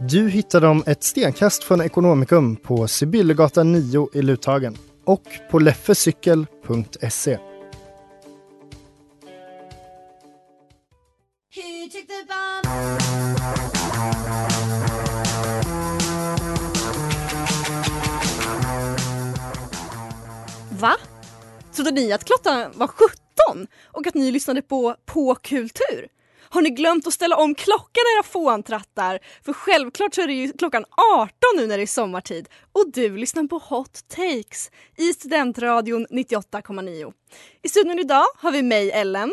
Du hittar dem ett stenkast från Ekonomikum på Sibyllegatan 9 i Luthagen och på leffecykel.se. Va? Trodde ni att klockan var 17 och att ni lyssnade på På kultur? Har ni glömt att ställa om klockan era fåntrattar? För självklart så är det ju klockan 18 nu när det är sommartid och du lyssnar på Hot Takes i Studentradion 98,9. I studion idag har vi mig Ellen.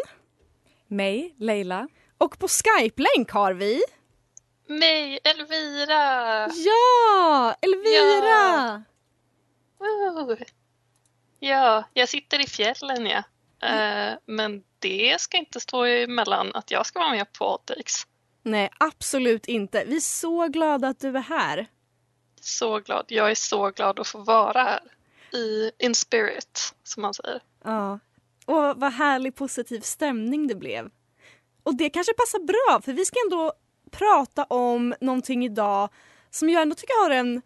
Mig, Leila. Och på Skype-länk har vi... Mig, Elvira! Ja! Elvira! Woo. Ja, jag sitter i fjällen ja. Eh, men det ska inte stå emellan att jag ska vara med på Hottakes. Nej, absolut inte. Vi är så glada att du är här. Så glad. Jag är så glad att få vara här. I in spirit, som man säger. Ja. Och vad härlig positiv stämning det blev. Och det kanske passar bra för vi ska ändå prata om någonting idag som jag ändå tycker har en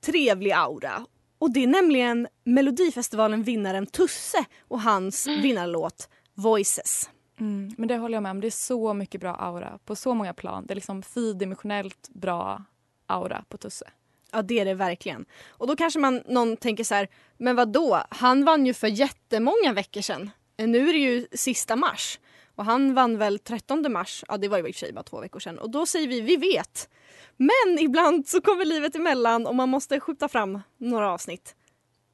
trevlig aura. Och det är nämligen Melodifestivalen-vinnaren Tusse och hans vinnarlåt Voices. Mm, men det håller jag med om. Det är så mycket bra aura på så många plan. Det är liksom fyrdimensionellt bra aura på Tusse. Ja det är det verkligen. Och då kanske man, någon tänker så här, men vad då? Han vann ju för jättemånga veckor sedan. Nu är det ju sista mars. Och han vann väl 13 mars, ja det var ju i och för sig bara två veckor sedan. Och då säger vi, vi vet. Men ibland så kommer livet emellan och man måste skjuta fram några avsnitt.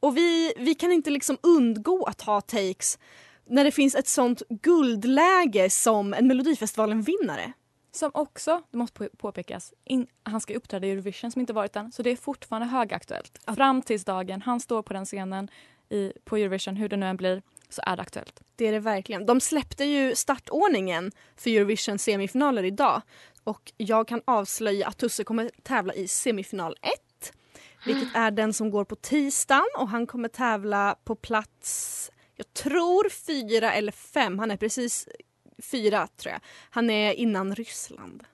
Och vi, vi kan inte liksom undgå att ha takes när det finns ett sånt guldläge som en Melodifestivalen-vinnare. Som också, det måste påpekas, in, han ska uppträda i Eurovision som inte varit än. Så det är fortfarande högaktuellt. Fram tills dagen han står på den scenen i, på Eurovision, hur det nu än blir, så är det aktuellt. Det är det verkligen. De släppte ju startordningen för Eurovision semifinaler idag. Och jag kan avslöja att Tusse kommer tävla i semifinal 1. Vilket är den som går på tisdagen och han kommer tävla på plats, jag tror fyra eller fem. Han är precis fyra tror jag. Han är innan Ryssland.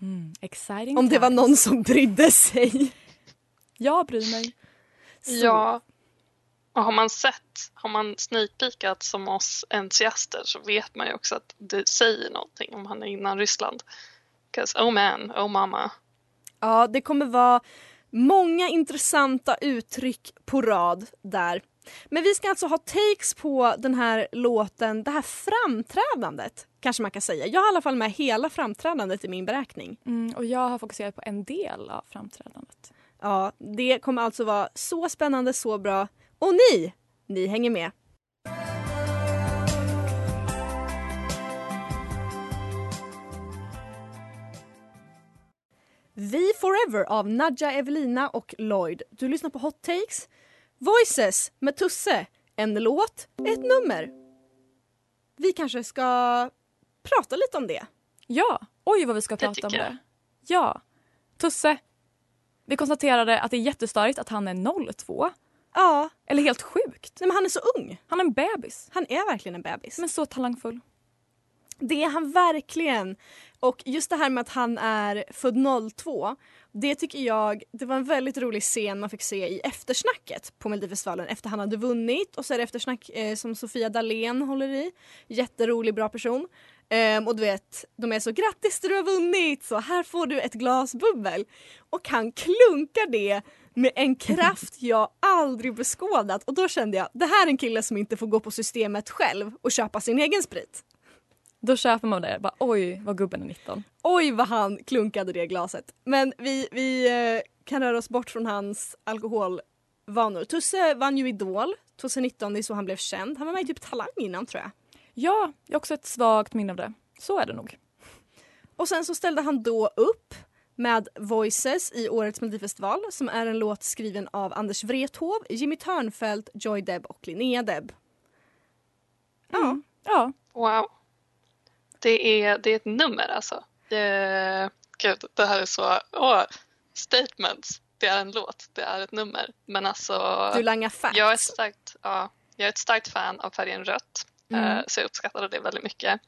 Mm, exciting Om det var någon som brydde sig. Jag bryr mig. Så. Ja. Och har man sett, har man sneakpeekat som oss entusiaster så vet man ju också att det säger någonting om han är innan Ryssland. 'Cause oh man, oh mama. Ja, det kommer vara många intressanta uttryck på rad där. Men vi ska alltså ha takes på den här låten, det här framträdandet kanske man kan säga. Jag har i alla fall med hela framträdandet i min beräkning. Mm, och jag har fokuserat på en del av framträdandet. Ja, det kommer alltså vara så spännande, så bra. Och ni, ni hänger med. Vi Forever av Nadja Evelina och Lloyd. Du lyssnar på Hot Takes. Voices med Tusse. En låt, ett nummer. Vi kanske ska prata lite om det. Ja, oj vad vi ska prata om jag. det. Ja. Tusse. Vi konstaterade att det är jättestörigt att han är 02. Ja, Eller helt sjukt. nej, men han är så ung. Han är en bebis. Han är verkligen en bebis. Men så talangfull. Det är han verkligen. Och just det här med att han är född 02. Det tycker jag, det var en väldigt rolig scen man fick se i eftersnacket på Melodifestivalen efter han hade vunnit och så är det eftersnack eh, som Sofia Dalén håller i. Jätterolig, bra person. Ehm, och du vet, de är så grattis du har vunnit, så här får du ett glas bubbel. Och han klunkar det med en kraft jag aldrig beskådat och då kände jag det här är en kille som inte får gå på systemet själv och köpa sin egen sprit. Då köper man det. Bara, Oj, vad gubben är 19. Oj vad han klunkade det glaset. Men vi, vi eh, kan röra oss bort från hans alkoholvanor. Tusse vann ju Idol 2019, det är så han blev känd. Han var med i typ Talang innan tror jag. Ja, jag har också ett svagt minne av det. Så är det nog. Och sen så ställde han då upp med Voices i årets Melodifestival som är en låt skriven av Anders Wrethov, Jimmy Törnfeldt, Joy Deb och Linnea Deb. Ja, Mm. Ja, Wow. Det är, det är ett nummer alltså. Det, gud, det här är så... Åh, statements. Det är en låt, det är ett nummer. Men alltså... du langar facts. Jag är, starkt, ja, jag är ett starkt fan av färgen rött. Mm. eh, Så jag uppskattade det väldigt mycket.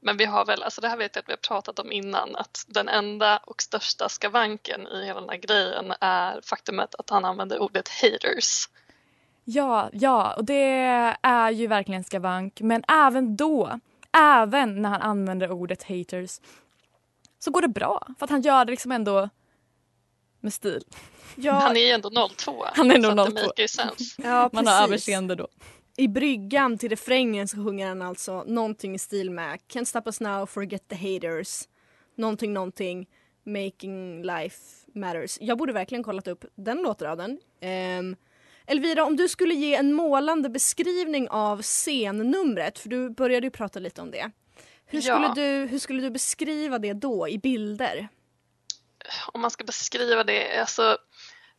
Men vi har väl, alltså det här vet jag att vi har pratat om innan, att den enda och största skavanken i hela den här grejen är faktumet att han använder ordet haters. ja, ja. Och det är ju verkligen skavank. Men även då, även när han använder ordet haters så går det bra. För att han gör det liksom ändå med stil. Ja, Han är ju ändå 02. Han är ändå så att 02. Det make sense. ja, Man har överseende då. I bryggan till refrängen så sjunger han alltså någonting i stil med Can't stop us now, forget the haters. Någonting, någonting, making life matters. Jag borde verkligen kollat upp den låtraden. Ehm, Elvira, om du skulle ge en målande beskrivning av scennumret, för du började ju prata lite om det. Hur skulle, Ja. du, hur skulle du beskriva det då i bilder? om man ska beskriva det, alltså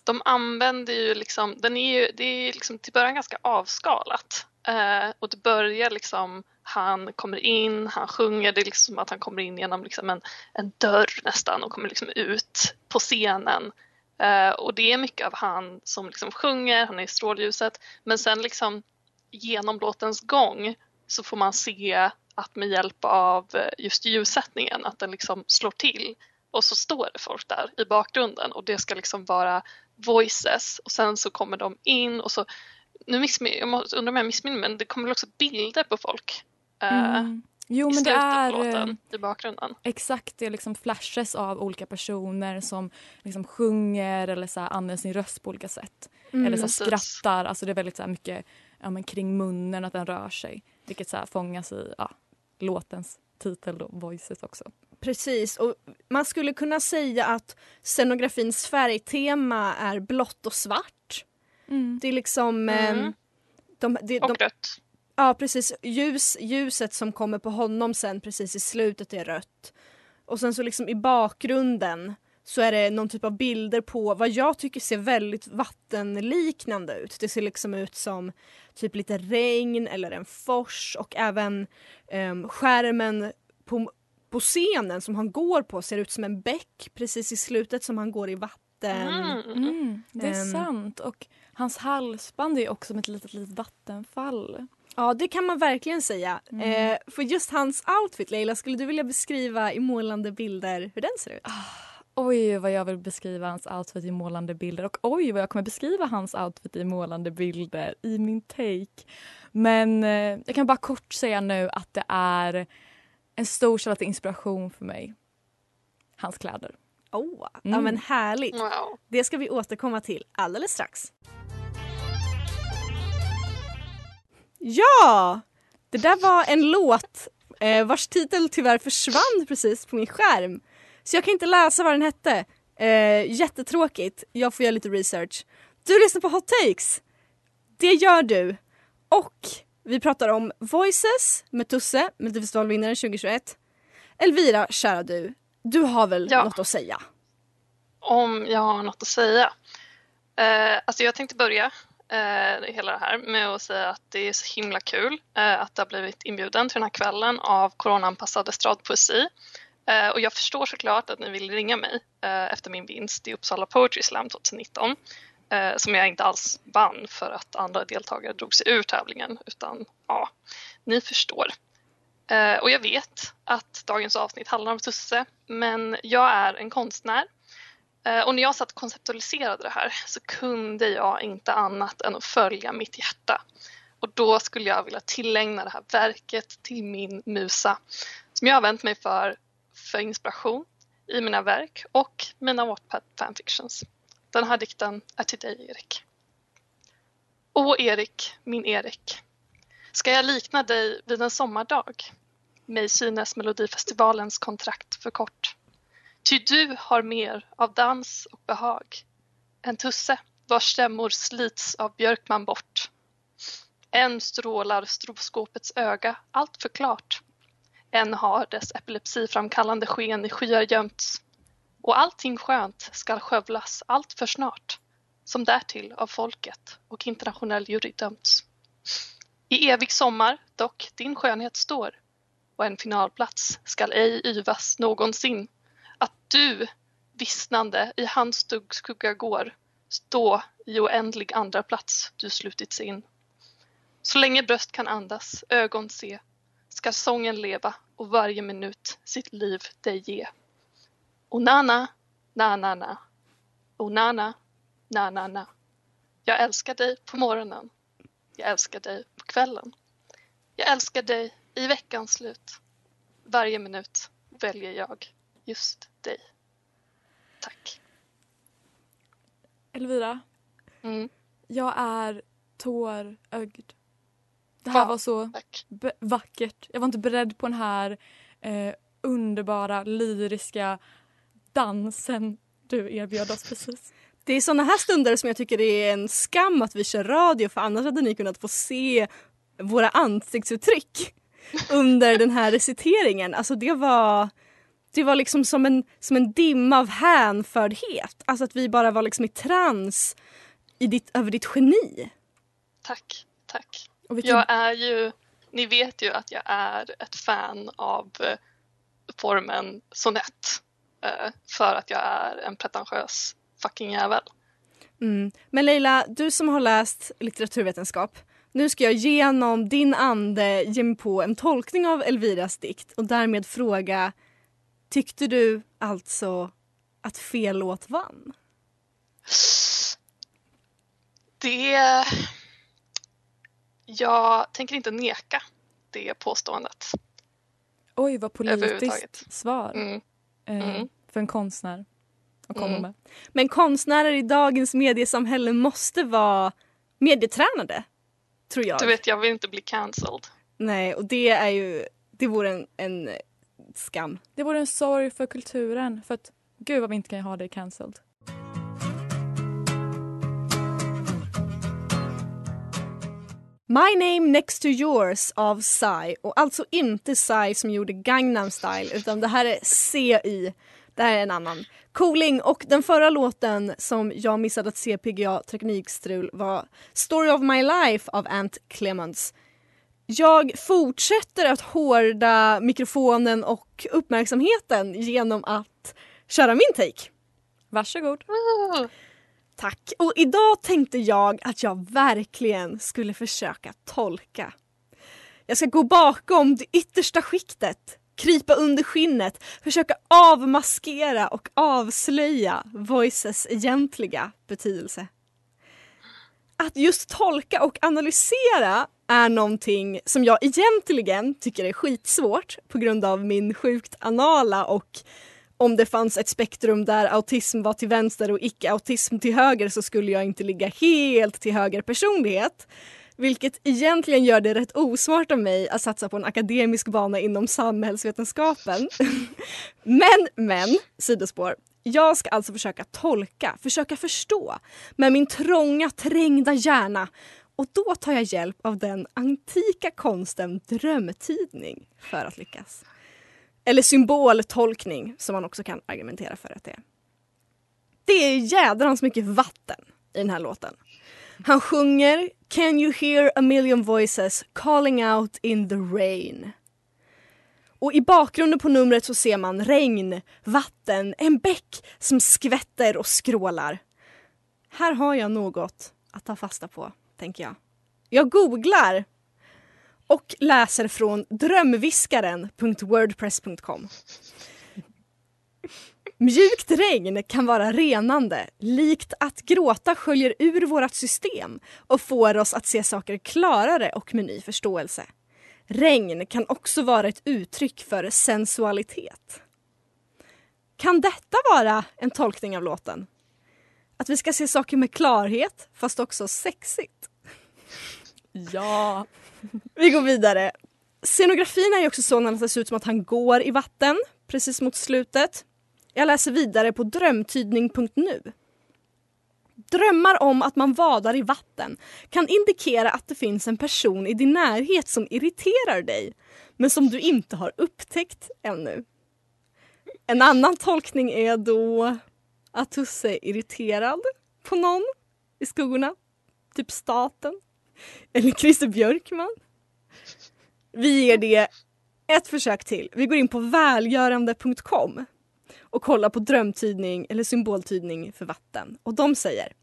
de använder ju liksom, den är ju, det är ju liksom till början ganska avskalat. Eh, och det börjar liksom, han kommer in, han sjunger, det är liksom som att han kommer in genom liksom en, en dörr nästan och kommer liksom ut på scenen. Eh, och det är mycket av han som liksom sjunger, han är i strålljuset men sen liksom genom låtens gång så får man se att med hjälp av eh, just ljussättningen, att den liksom slår till och så står det folk där i bakgrunden och det ska liksom vara voices och sen så kommer de in och så nu missmin- jag undrar om jag missminner men det kommer väl också bilder på folk eh, Mm. Jo i men det är på eh, låten i bakgrunden. exakt det är liksom flashes av olika personer som liksom sjunger eller så här använder sin röst på olika sätt. eller så skrattar, alltså det är väldigt så mycket ja, men kring munnen att den rör sig. Vilket så fångas i ja, låtens titel då, Voices också. Precis, och man skulle kunna säga att scenografins färgtema är blått och svart. Det är liksom... Mm. ehm, de, de, Och de, rött. ja, precis. Ljus, ljuset som kommer på honom sen precis i slutet är rött. Och sen så liksom i bakgrunden så är det någon typ av bilder på vad jag tycker ser väldigt vattenliknande ut. Det ser liksom ut som typ lite regn eller en fors och även um, skärmen på, på scenen som han går på ser ut som en bäck precis i slutet som han går i vatten. Mm. Mm, det är Ehm. sant. Och hans halsband är också som ett litet, litet vattenfall. Ja, det kan man verkligen säga. Mm. Eh, för just hans outfit, Leila, skulle du vilja beskriva i målande bilder hur den ser ut? Oj, vad jag vill beskriva hans outfit i målande bilder. Och oj, vad jag kommer beskriva hans outfit i målande bilder i min take. Men eh, jag kan bara kort säga nu att det är en stor källa till inspiration för mig. Hans kläder. Oh, Ja Mm. men härligt. Wow. Det ska vi återkomma till alldeles strax. Ja! Det där var en låt eh, vars titel tyvärr försvann precis på min skärm. Så jag kan inte läsa vad den hette. Eh, jättetråkigt. Jag får göra lite research. Du lyssnar på Hot Takes. Det gör du. Och vi pratar om Voices med Tusse, Melodifestivalvinnaren 2021. Elvira, kära du. Du har väl Ja. något att säga? Om jag har något att säga. Eh, alltså jag tänkte börja eh, hela det här med att säga att det är så himla kul eh, att det har blivit inbjuden till den här kvällen av coronaanpassad estradpoesi. Eh, och jag förstår såklart att ni vill ringa mig eh, efter min vinst i Uppsala Poetry Slam 2019 eh, som jag inte alls vann för att andra deltagare drog sig ur tävlingen utan ja, ni förstår. Eh, och jag vet att dagens avsnitt handlar om Tusse men jag är en konstnär Eh, Och när jag satt och konceptualiserade det här så kunde jag inte annat än att följa mitt hjärta. Och då skulle jag vilja tillägna det här verket till min musa som jag har vänt mig för för inspiration i mina verk och mina Wattpad fanfictions. Den här dikten är till dig, Erik. Åh, Erik, min Erik. Ska jag likna dig vid en sommardag? Mig synes Melodifestivalens kontrakt för kort. Ty du har mer av dans och behag än Tusse vars stämmor slits av Björkman bort. Än strålar stroboskopets öga allt för klart. Än har dess epilepsiframkallande sken i skyar gömts. Och allting skönt skall skövlas allt för snart som därtill av folket och internationell jury dömts. I evig sommar dock din skönhet står och en finalplats skall ej yvas någonsin. Att du, vissnande i hans skugga går, stå i oändlig andra plats du slutits in. Så länge bröst kan andas, ögon se, skall sången leva och varje minut sitt liv dig ge. O nana, na na na, o nana, na na na. Jag älskar dig på morgonen, jag älskar dig på kvällen. Jag älskar dig i veckans slut. Varje minut väljer jag just dig. Tack. Elvira, Mm, jag är tårögd. Det här Ja, var så vackert. Jag var inte beredd på den här eh, underbara, lyriska dansen du erbjöd oss precis. Det är såna här stunder som jag tycker det är en skam att vi kör radio för annars hade ni kunnat få se våra ansiktsuttryck under den här reciteringen. Alltså det var, det var liksom som en, som en dimma av hänfördhet. Alltså att vi bara var liksom i trans i ditt, över ditt geni. Tack, tack. Vilken, Jag är ju, ni vet ju att jag är ett fan av eh, formen sonett. Eh, För att jag är en pretentiös fucking jävel. Mm. Men Leila, du som har läst litteraturvetenskap. Nu ska jag genom din ande ge mig på en tolkning av Elviras dikt och därmed fråga Tyckte du alltså att fel låt vann? Det... Jag tänker inte neka det påståendet. oj, vad politiskt svar Mm. Eh, Mm. för en konstnär att komma Mm. med. Men konstnärer i dagens mediesamhälle måste vara medietränade, tror jag. Du vet, jag vill inte bli cancelled. Nej, och det är ju, det vore en, en skam. Det vore en sorg för kulturen. För att gud vad vi inte kan ha det cancelled. My name next to yours av Psy och alltså inte Psy som gjorde Gangnam style utan det här är CY. Det här är en annan. Cooling och den förra låten som jag missade att se PGA Teknikstrul var Story of my life av Ant Clements. Jag fortsätter att hårda mikrofonen och uppmärksamheten genom att köra min take. Varsågod. Woo! Tack. Och idag tänkte jag att jag verkligen skulle försöka tolka. Jag ska gå bakom det yttersta skiktet, krypa under skinnet, försöka avmaskera och avslöja Voices egentliga betydelse. Att just tolka och analysera är någonting som jag egentligen tycker är skitsvårt på grund av min sjukt anala och om det fanns ett spektrum där autism var till vänster och icke-autism till höger så skulle jag inte ligga helt till höger personlighet. Vilket egentligen gör det rätt osmart av mig att satsa på en akademisk bana inom samhällsvetenskapen. men, men, sidospår. Jag ska alltså försöka tolka, försöka förstå med min trånga, trängda hjärna. Och då tar jag hjälp av den antika konsten Drömtidning för att lyckas. Eller symboltolkning som man också kan argumentera för att det är. Det är jädrans mycket vatten i den här låten. Han sjunger Can you hear a million voices calling out in the rain? Och i bakgrunden på numret så ser man regn, vatten, en bäck som skvätter och skrålar. Här har jag något att ta fasta på, tänker jag. Jag googlar och läser från drömviskaren.wordpress.com. Mjukt regn kan vara renande, likt att gråta sköljer ur vårt system och får oss att se saker klarare och med ny förståelse. Regn kan också vara ett uttryck för sensualitet. Kan detta vara en tolkning av låten? Att vi ska se saker med klarhet, fast också sexigt. Ja. Vi går vidare. Scenografin är ju också sådan att det ser ut som att han går i vatten precis mot slutet. Jag läser vidare på drömtydning.nu. Drömmar om att man vadar i vatten kan indikera att det finns en person i din närhet som irriterar dig men som du inte har upptäckt ännu. En annan tolkning är då att Tusse är irriterad på någon i skuggorna. Typ staten. Eller Christer Björkman. Vi ger det ett försök till. Vi går in på välgörande.com och kollar på drömtydning eller symboltydning för vatten. Och de säger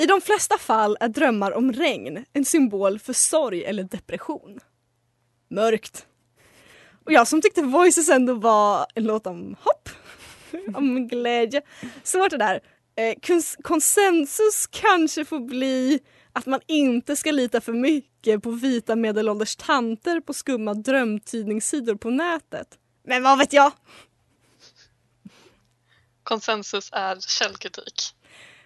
i de flesta fall är drömmar om regn en symbol för sorg eller depression. Mörkt. Och jag som tyckte Voices ändå var en låt om hopp, om glädje. Svårt det där. Eh, kons- konsensus kanske får bli att man inte ska lita för mycket på vita medelålders tanter på skumma drömtidningssidor på nätet. Men vad vet jag? Konsensus är källkritik.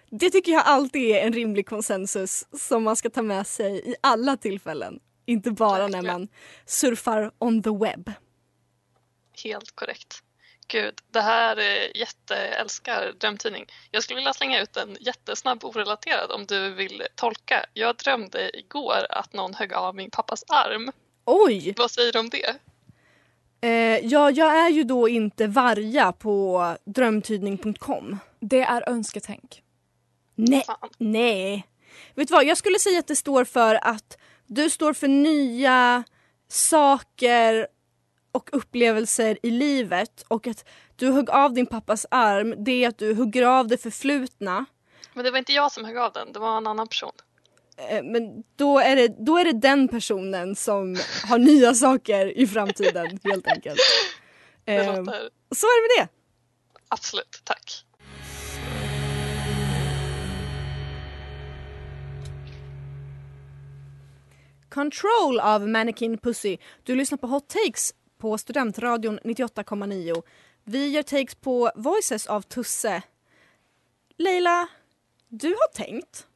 Det tycker jag alltid är en rimlig konsensus som man ska ta med sig i alla tillfällen. Inte bara när Verkligen. man surfar on the web. Helt korrekt. Gud, det här är jätteälskar drömtidning. Jag skulle vilja slänga ut en jättesnabb orelaterad om du vill tolka. Jag drömde igår att någon högg av min pappas arm. Oj! Vad säger du om det? Eh, ja, jag är ju då inte varja på drömtydning.com. Det är önsketänk. Nej. Fan. Nej. Vet du vad, jag skulle säga att det står för att du står för nya saker och upplevelser i livet och att du högg av din pappas arm, det är att du hugger av det förflutna. Men det var inte jag som högg av den, det var en annan person. Eh, Men då är, det, då är det den personen som har nya saker i framtiden helt enkelt. Det Eh, låter Så är det med det. absolut, tack. Control av Mannequin Pussy. Du lyssnar på Hot Takes på Studentradion 98,9. Vi gör takes på Voices av Tusse. Leila, du har tänkt.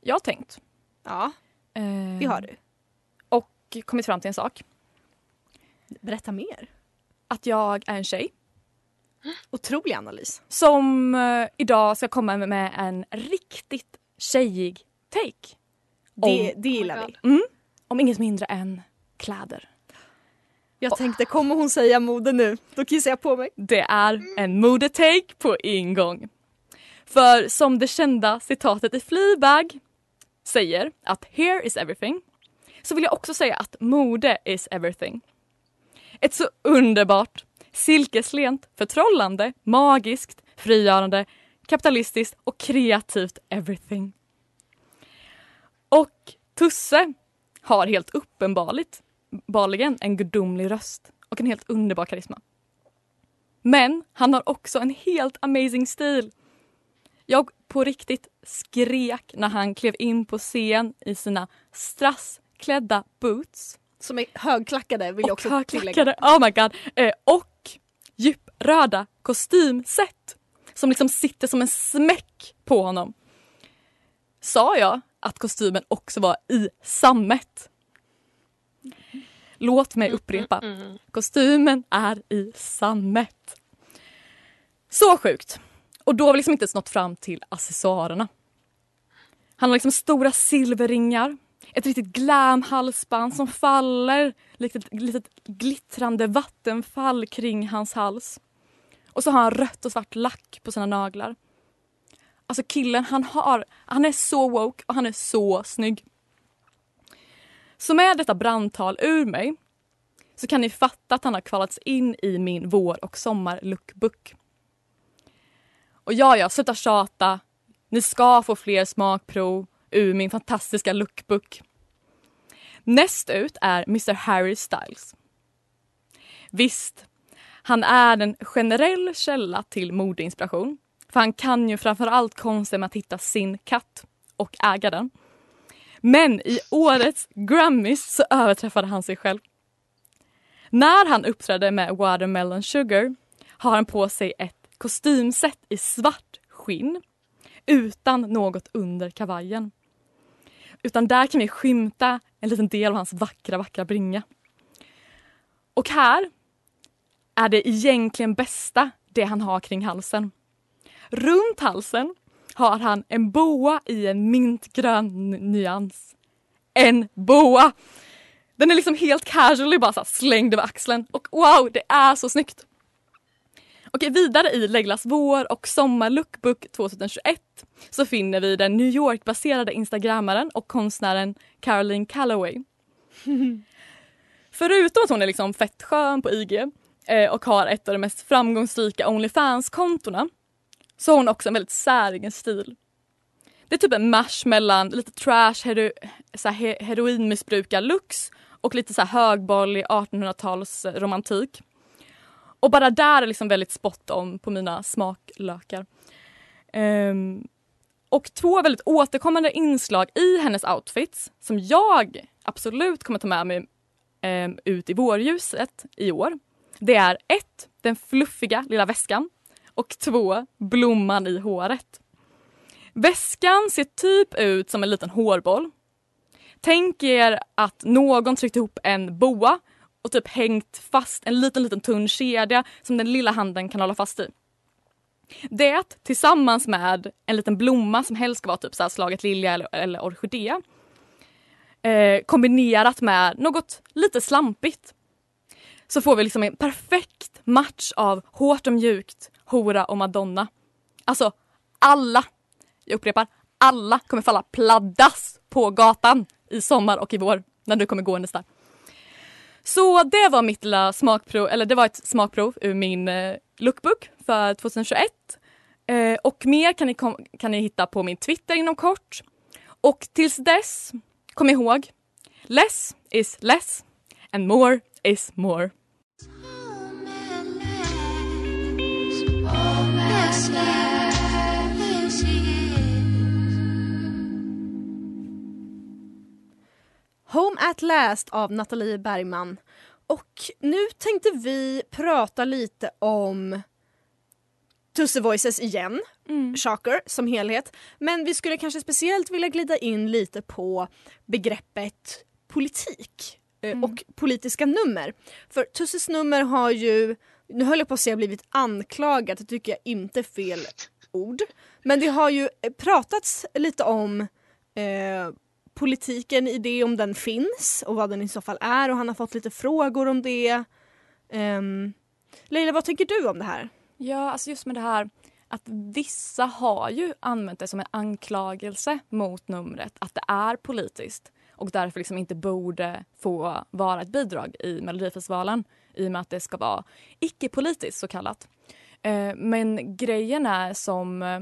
Jag har tänkt. Ja, Eh, det har du. Och kommit fram till en sak. Berätta mer. Att jag är en tjej Otrolig analys. som eh, idag ska komma med en riktigt tjejig take. Det, Om- det gillar Oh vi. God. Om inget mindre än kläder. Jag tänkte, kommer hon säga mode nu? Då kissar jag på mig. Det är en modetake på ingång. För som det kända citatet i Fleabag säger att here is everything så vill jag också säga att mode is everything. Ett så underbart, silkeslent, förtrollande, magiskt, frigörande, kapitalistiskt och kreativt everything. Och Tusse har helt uppenbarligt barligen en gudomlig röst och en helt underbar karisma. Men han har också en helt amazing stil. Jag på riktigt skrek när han klev in på scen i sina strassklädda boots Som är högklackade vill jag också tillägga. högklackade, oh my god, eh, och djupröda kostymset som liksom sitter som en smäck på honom. Sa jag att kostymen också var i sammet? Låt mig upprepa. Mm. Kostymen är i sammet. Så sjukt. Och då har vi liksom inte ens nått fram till accessoarerna. Han har liksom stora silverringar, ett riktigt glam-halsband som faller likt ett litet glittrande vattenfall kring hans hals. Och så har han rött och svart lack på sina naglar. Alltså killen, han, har, han är så woke och han är så snygg. Så med detta brandtal ur mig så kan ni fatta att han har kvalats in i min vår och sommar-lookbook. Och ja, ja, sluta tjata. Ni ska få fler smakprov ur min fantastiska lookbook. Näst ut är Mr Harry Styles. Visst, Han är en generell källa till modeinspiration. För han kan ju framförallt konsten med att hitta sin katt och äga den. Men i årets Grammys så överträffade han sig själv. När han uppträdde med Watermelon Sugar har han på sig ett kostymset i svart skinn utan något under kavajen. Utan där kan vi skymta en liten del av hans vackra, vackra bringa. Och här är det egentligen bästa det han har kring halsen. Runt halsen har han en boa i en mintgrön nyans. En boa! Den är liksom helt casually bara så slängd över axeln och wow, det är så snyggt! Okej, vidare i Leglas vår och sommarlookbook 2021 så finner vi den New York-baserade instagrammaren och konstnären Caroline Calloway. Förutom att hon är liksom fett skön på IG eh, och har ett av de mest framgångsrika Onlyfans-kontona så har hon också en väldigt säregen stil. Det är typ en mash mellan lite trash hero, så här, heroinmissbrukar-looks och lite så här högbollig 1800-tals romantik. Och bara där är liksom väldigt spot on på mina smaklökar. Um, och två väldigt återkommande inslag i hennes outfits som jag absolut kommer ta med mig um, ut i vårljuset i år. Det är ett, den fluffiga lilla väskan och två, blomman i håret. Väskan ser typ ut som en liten hårboll. Tänk er att någon tryckt ihop en boa och typ hängt fast en liten, liten tunn kedja som den lilla handen kan hålla fast i. Det tillsammans med en liten blomma som helst ska vara typ så här slaget lilja eller, eller orkidé eh, kombinerat med något lite slampigt så får vi liksom en perfekt match av hårt och mjukt, hora och madonna. Alltså alla, jag upprepar, alla kommer falla pladdas på gatan i sommar och i vår när du kommer gåendes där. Så det var mitt lilla smakprov, eller det var ett smakprov ur min eh, lookbook för 2021. Eh, och mer kan ni, kan ni hitta på min Twitter inom kort. Och tills dess, kom ihåg, less is less and more is more. Home at last av Nathalie Bergman. Och nu tänkte vi prata lite om Tusse Voices igen, mm. Shocker som helhet. Men vi skulle kanske speciellt vilja glida in lite på begreppet politik eh, mm. och politiska nummer. För Tusses nummer har ju, nu höll jag på att säga blivit anklagad, det tycker jag inte är fel ord. Men det har ju eh, pratats lite om eh, politiken i det, om den finns och vad den i så fall är och han har fått lite frågor om det. Um, Leila, vad tycker du om det här? Ja, alltså just med det här att vissa har ju använt det som en anklagelse mot numret att det är politiskt och därför liksom inte borde få vara ett bidrag i Melodifestivalen i och med att det ska vara icke-politiskt så kallat. Eh, men grejen är som eh,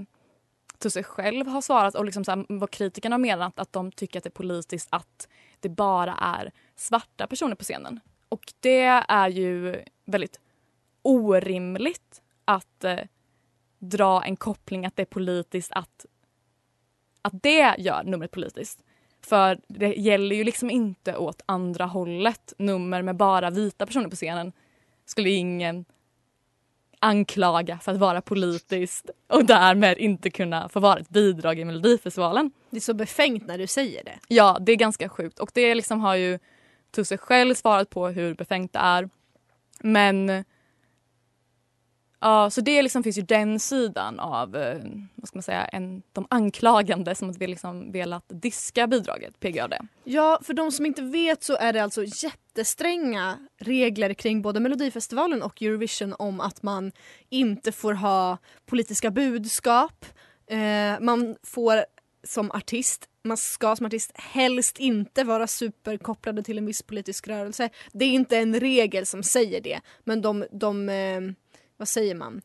Tusse själv har svarat och liksom så här, vad kritikerna har menat att de tycker att det är politiskt att det bara är svarta personer på scenen. Och det är ju väldigt orimligt att eh, dra en koppling att det är politiskt att, att det gör numret politiskt. För det gäller ju liksom inte åt andra hållet. Nummer med bara vita personer på scenen skulle ingen anklaga för att vara politiskt och därmed inte kunna få vara ett bidrag i Melodifestivalen. Det är så befängt när du säger det. Ja, det är ganska sjukt och det liksom har ju Tusse själv svarat på hur befängt det är. Men Ja, så det liksom finns ju den sidan av eh, vad ska man säga, en, de anklagande som vi liksom velat diska bidraget PGA Ja, för de som inte vet så är det alltså jättestränga regler kring både Melodifestivalen och Eurovision om att man inte får ha politiska budskap. Eh, man får som artist man ska som artist helst inte vara superkopplade till en viss politisk rörelse. Det är inte en regel som säger det men de, de eh, vad säger man?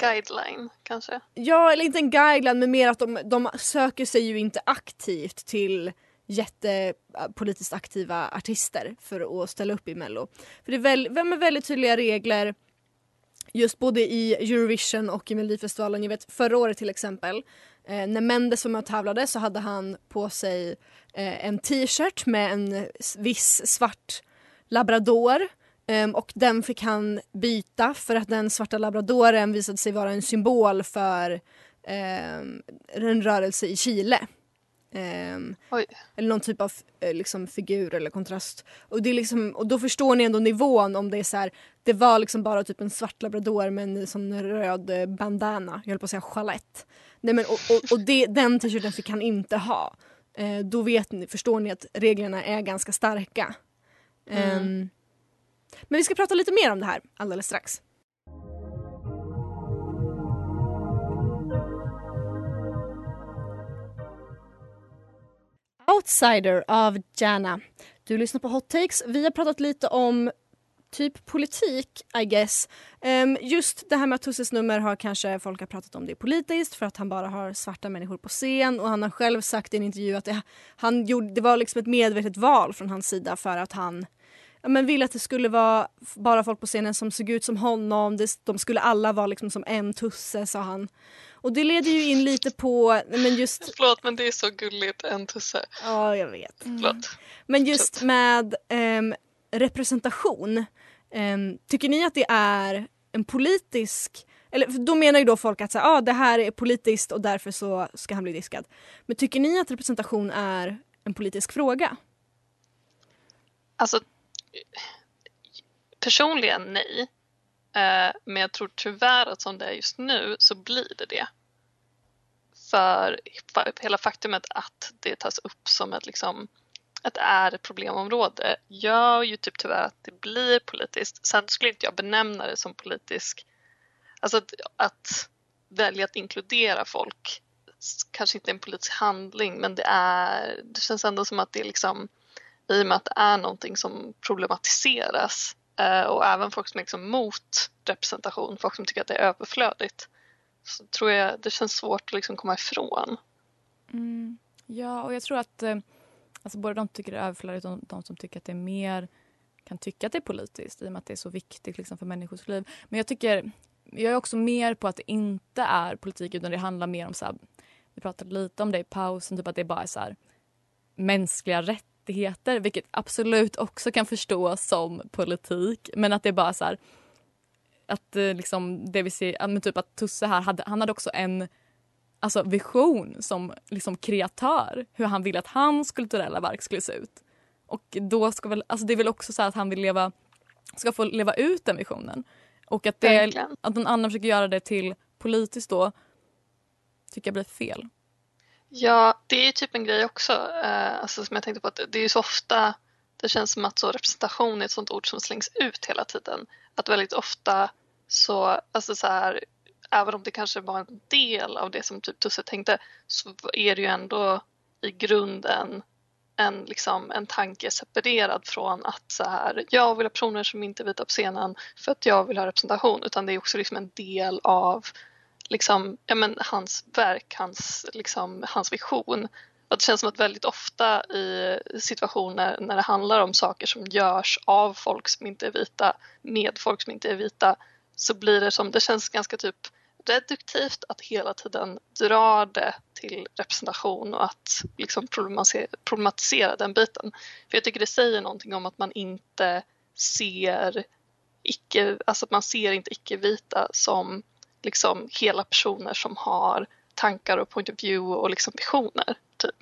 Guideline kanske? Ja, eller inte en guideline men mer att de, de söker sig ju inte aktivt till jättepolitiskt aktiva artister för att ställa upp i mello. För det är väl, med väldigt tydliga regler just både i Eurovision och i Melodifestivalen. Jag vet förra året till exempel eh, när Mendes var med och tävlade så hade han på sig eh, en t-shirt med en viss svart labrador um, och den fick han byta för att den svarta labradoren visade sig vara en symbol för um, en rörelse i Chile. Um, eller någon typ av uh, liksom, figur eller kontrast. Och, det är liksom, och då förstår ni ändå nivån om det är så här, det var liksom bara typ en svart labrador med en sån röd uh, bandana, jag höll på att säga chalett. Nej, men, och och, och det, den t-shirten fick han inte ha. Uh, då vet ni, förstår ni att reglerna är ganska starka. Mm. Men vi ska prata lite mer om det här alldeles strax. Outsider av Jana. Du lyssnar på Hot Takes. Vi har pratat lite om typ politik, I guess. Um, just det här med Tusses nummer har kanske folk har pratat om det politiskt för att han bara har svarta människor på scen och han har själv sagt i en intervju att det, han gjorde, det var liksom ett medvetet val från hans sida för att han men ville att det skulle vara bara folk på scenen som såg ut som honom. Det, de skulle alla vara liksom som en tusse sa han. Och det leder ju in lite på, men just... Förlåt men det är så gulligt, en tusse. Ja jag vet. Mm. Men just med um, representation. Um, tycker ni att det är en politisk eller då menar ju då folk att så, ah, det här är politiskt och därför så ska han bli diskad. Men tycker ni att representation är en politisk fråga? Alltså personligen nej. Eh, men jag tror tyvärr att som det är just nu så blir det det. För hela faktumet att det tas upp som ett, liksom, att det är ett problemområde gör ju typ tyvärr att det blir politiskt. Sen skulle inte jag benämna det som politisk, alltså att, att välja att inkludera folk kanske inte är en politisk handling men det är, det känns ändå som att det är liksom i och med att det är någonting som problematiseras eh, och även folk som är liksom mot representation, folk som tycker att det är överflödigt så tror jag det känns svårt att liksom komma ifrån. Mm. Ja, och jag tror att eh, alltså både de tycker det är överflödigt och de som tycker att det är mer kan tycka att det är politiskt i och med att det är så viktigt liksom, för människors liv. Men jag tycker, jag är också mer på att det inte är politik utan det handlar mer om så här, vi pratade lite om det i pausen, typ att det bara är så här, mänskliga rättigheter rättigheter vilket absolut också kan förstås som politik men att det är bara så här, att eh, liksom det vi ser, men typ att Tusse här hade, han hade också en alltså vision som liksom kreatör hur han ville att hans kulturella verk skulle se ut. Och då ska väl, alltså det är väl också så att han vill leva, ska få leva ut den visionen. Och att, det, att någon annan försöker göra det till politiskt då tycker jag blir fel. Ja, det är ju typ en grej också eh, alltså som jag tänkte på att det är ju så ofta det känns som att så representation är ett sånt ord som slängs ut hela tiden. Att väldigt ofta så, alltså så här, även om det kanske var en del av det som typ Tusse tänkte så är det ju ändå i grunden en, liksom, en tanke separerad från att så här, jag vill ha personer som inte är vita på scenen för att jag vill ha representation utan det är också liksom en del av liksom, ja, men, hans verk, hans, liksom, hans vision. Och det känns som att väldigt ofta i situationer när det handlar om saker som görs av folk som inte är vita, med folk som inte är vita, så blir det som, det känns ganska typ reduktivt att hela tiden dra det till representation och att liksom problematisera, problematisera den biten. För jag tycker det säger någonting om att man inte ser icke, alltså att man ser inte icke-vita som liksom hela personer som har tankar och point of view och liksom visioner. Typ.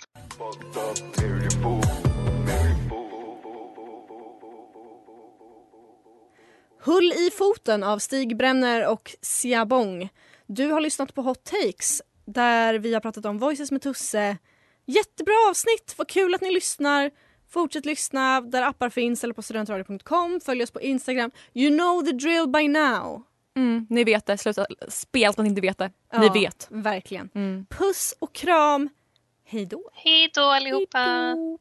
Hull i foten av Stig Brenner och Siabong. Du har lyssnat på Hot Takes där vi har pratat om Voices med Tusse. Jättebra avsnitt! Vad kul att ni lyssnar. Fortsätt lyssna där appar finns eller på studentradio.com. Följ oss på Instagram. You know the drill by now. Mm, ni vet det, sluta spela att ni inte vet det. Ja, ni vet. Verkligen. Mm. Puss och kram. Hej då. Hej då allihopa. Hejdå.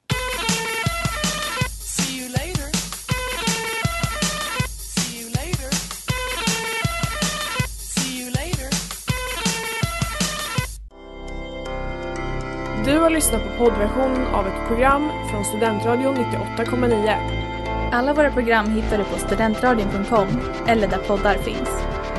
Du har lyssnat på poddversionen av ett program från Studentradion 98,9. Alla våra program hittar du på studentradion.com eller där poddar finns.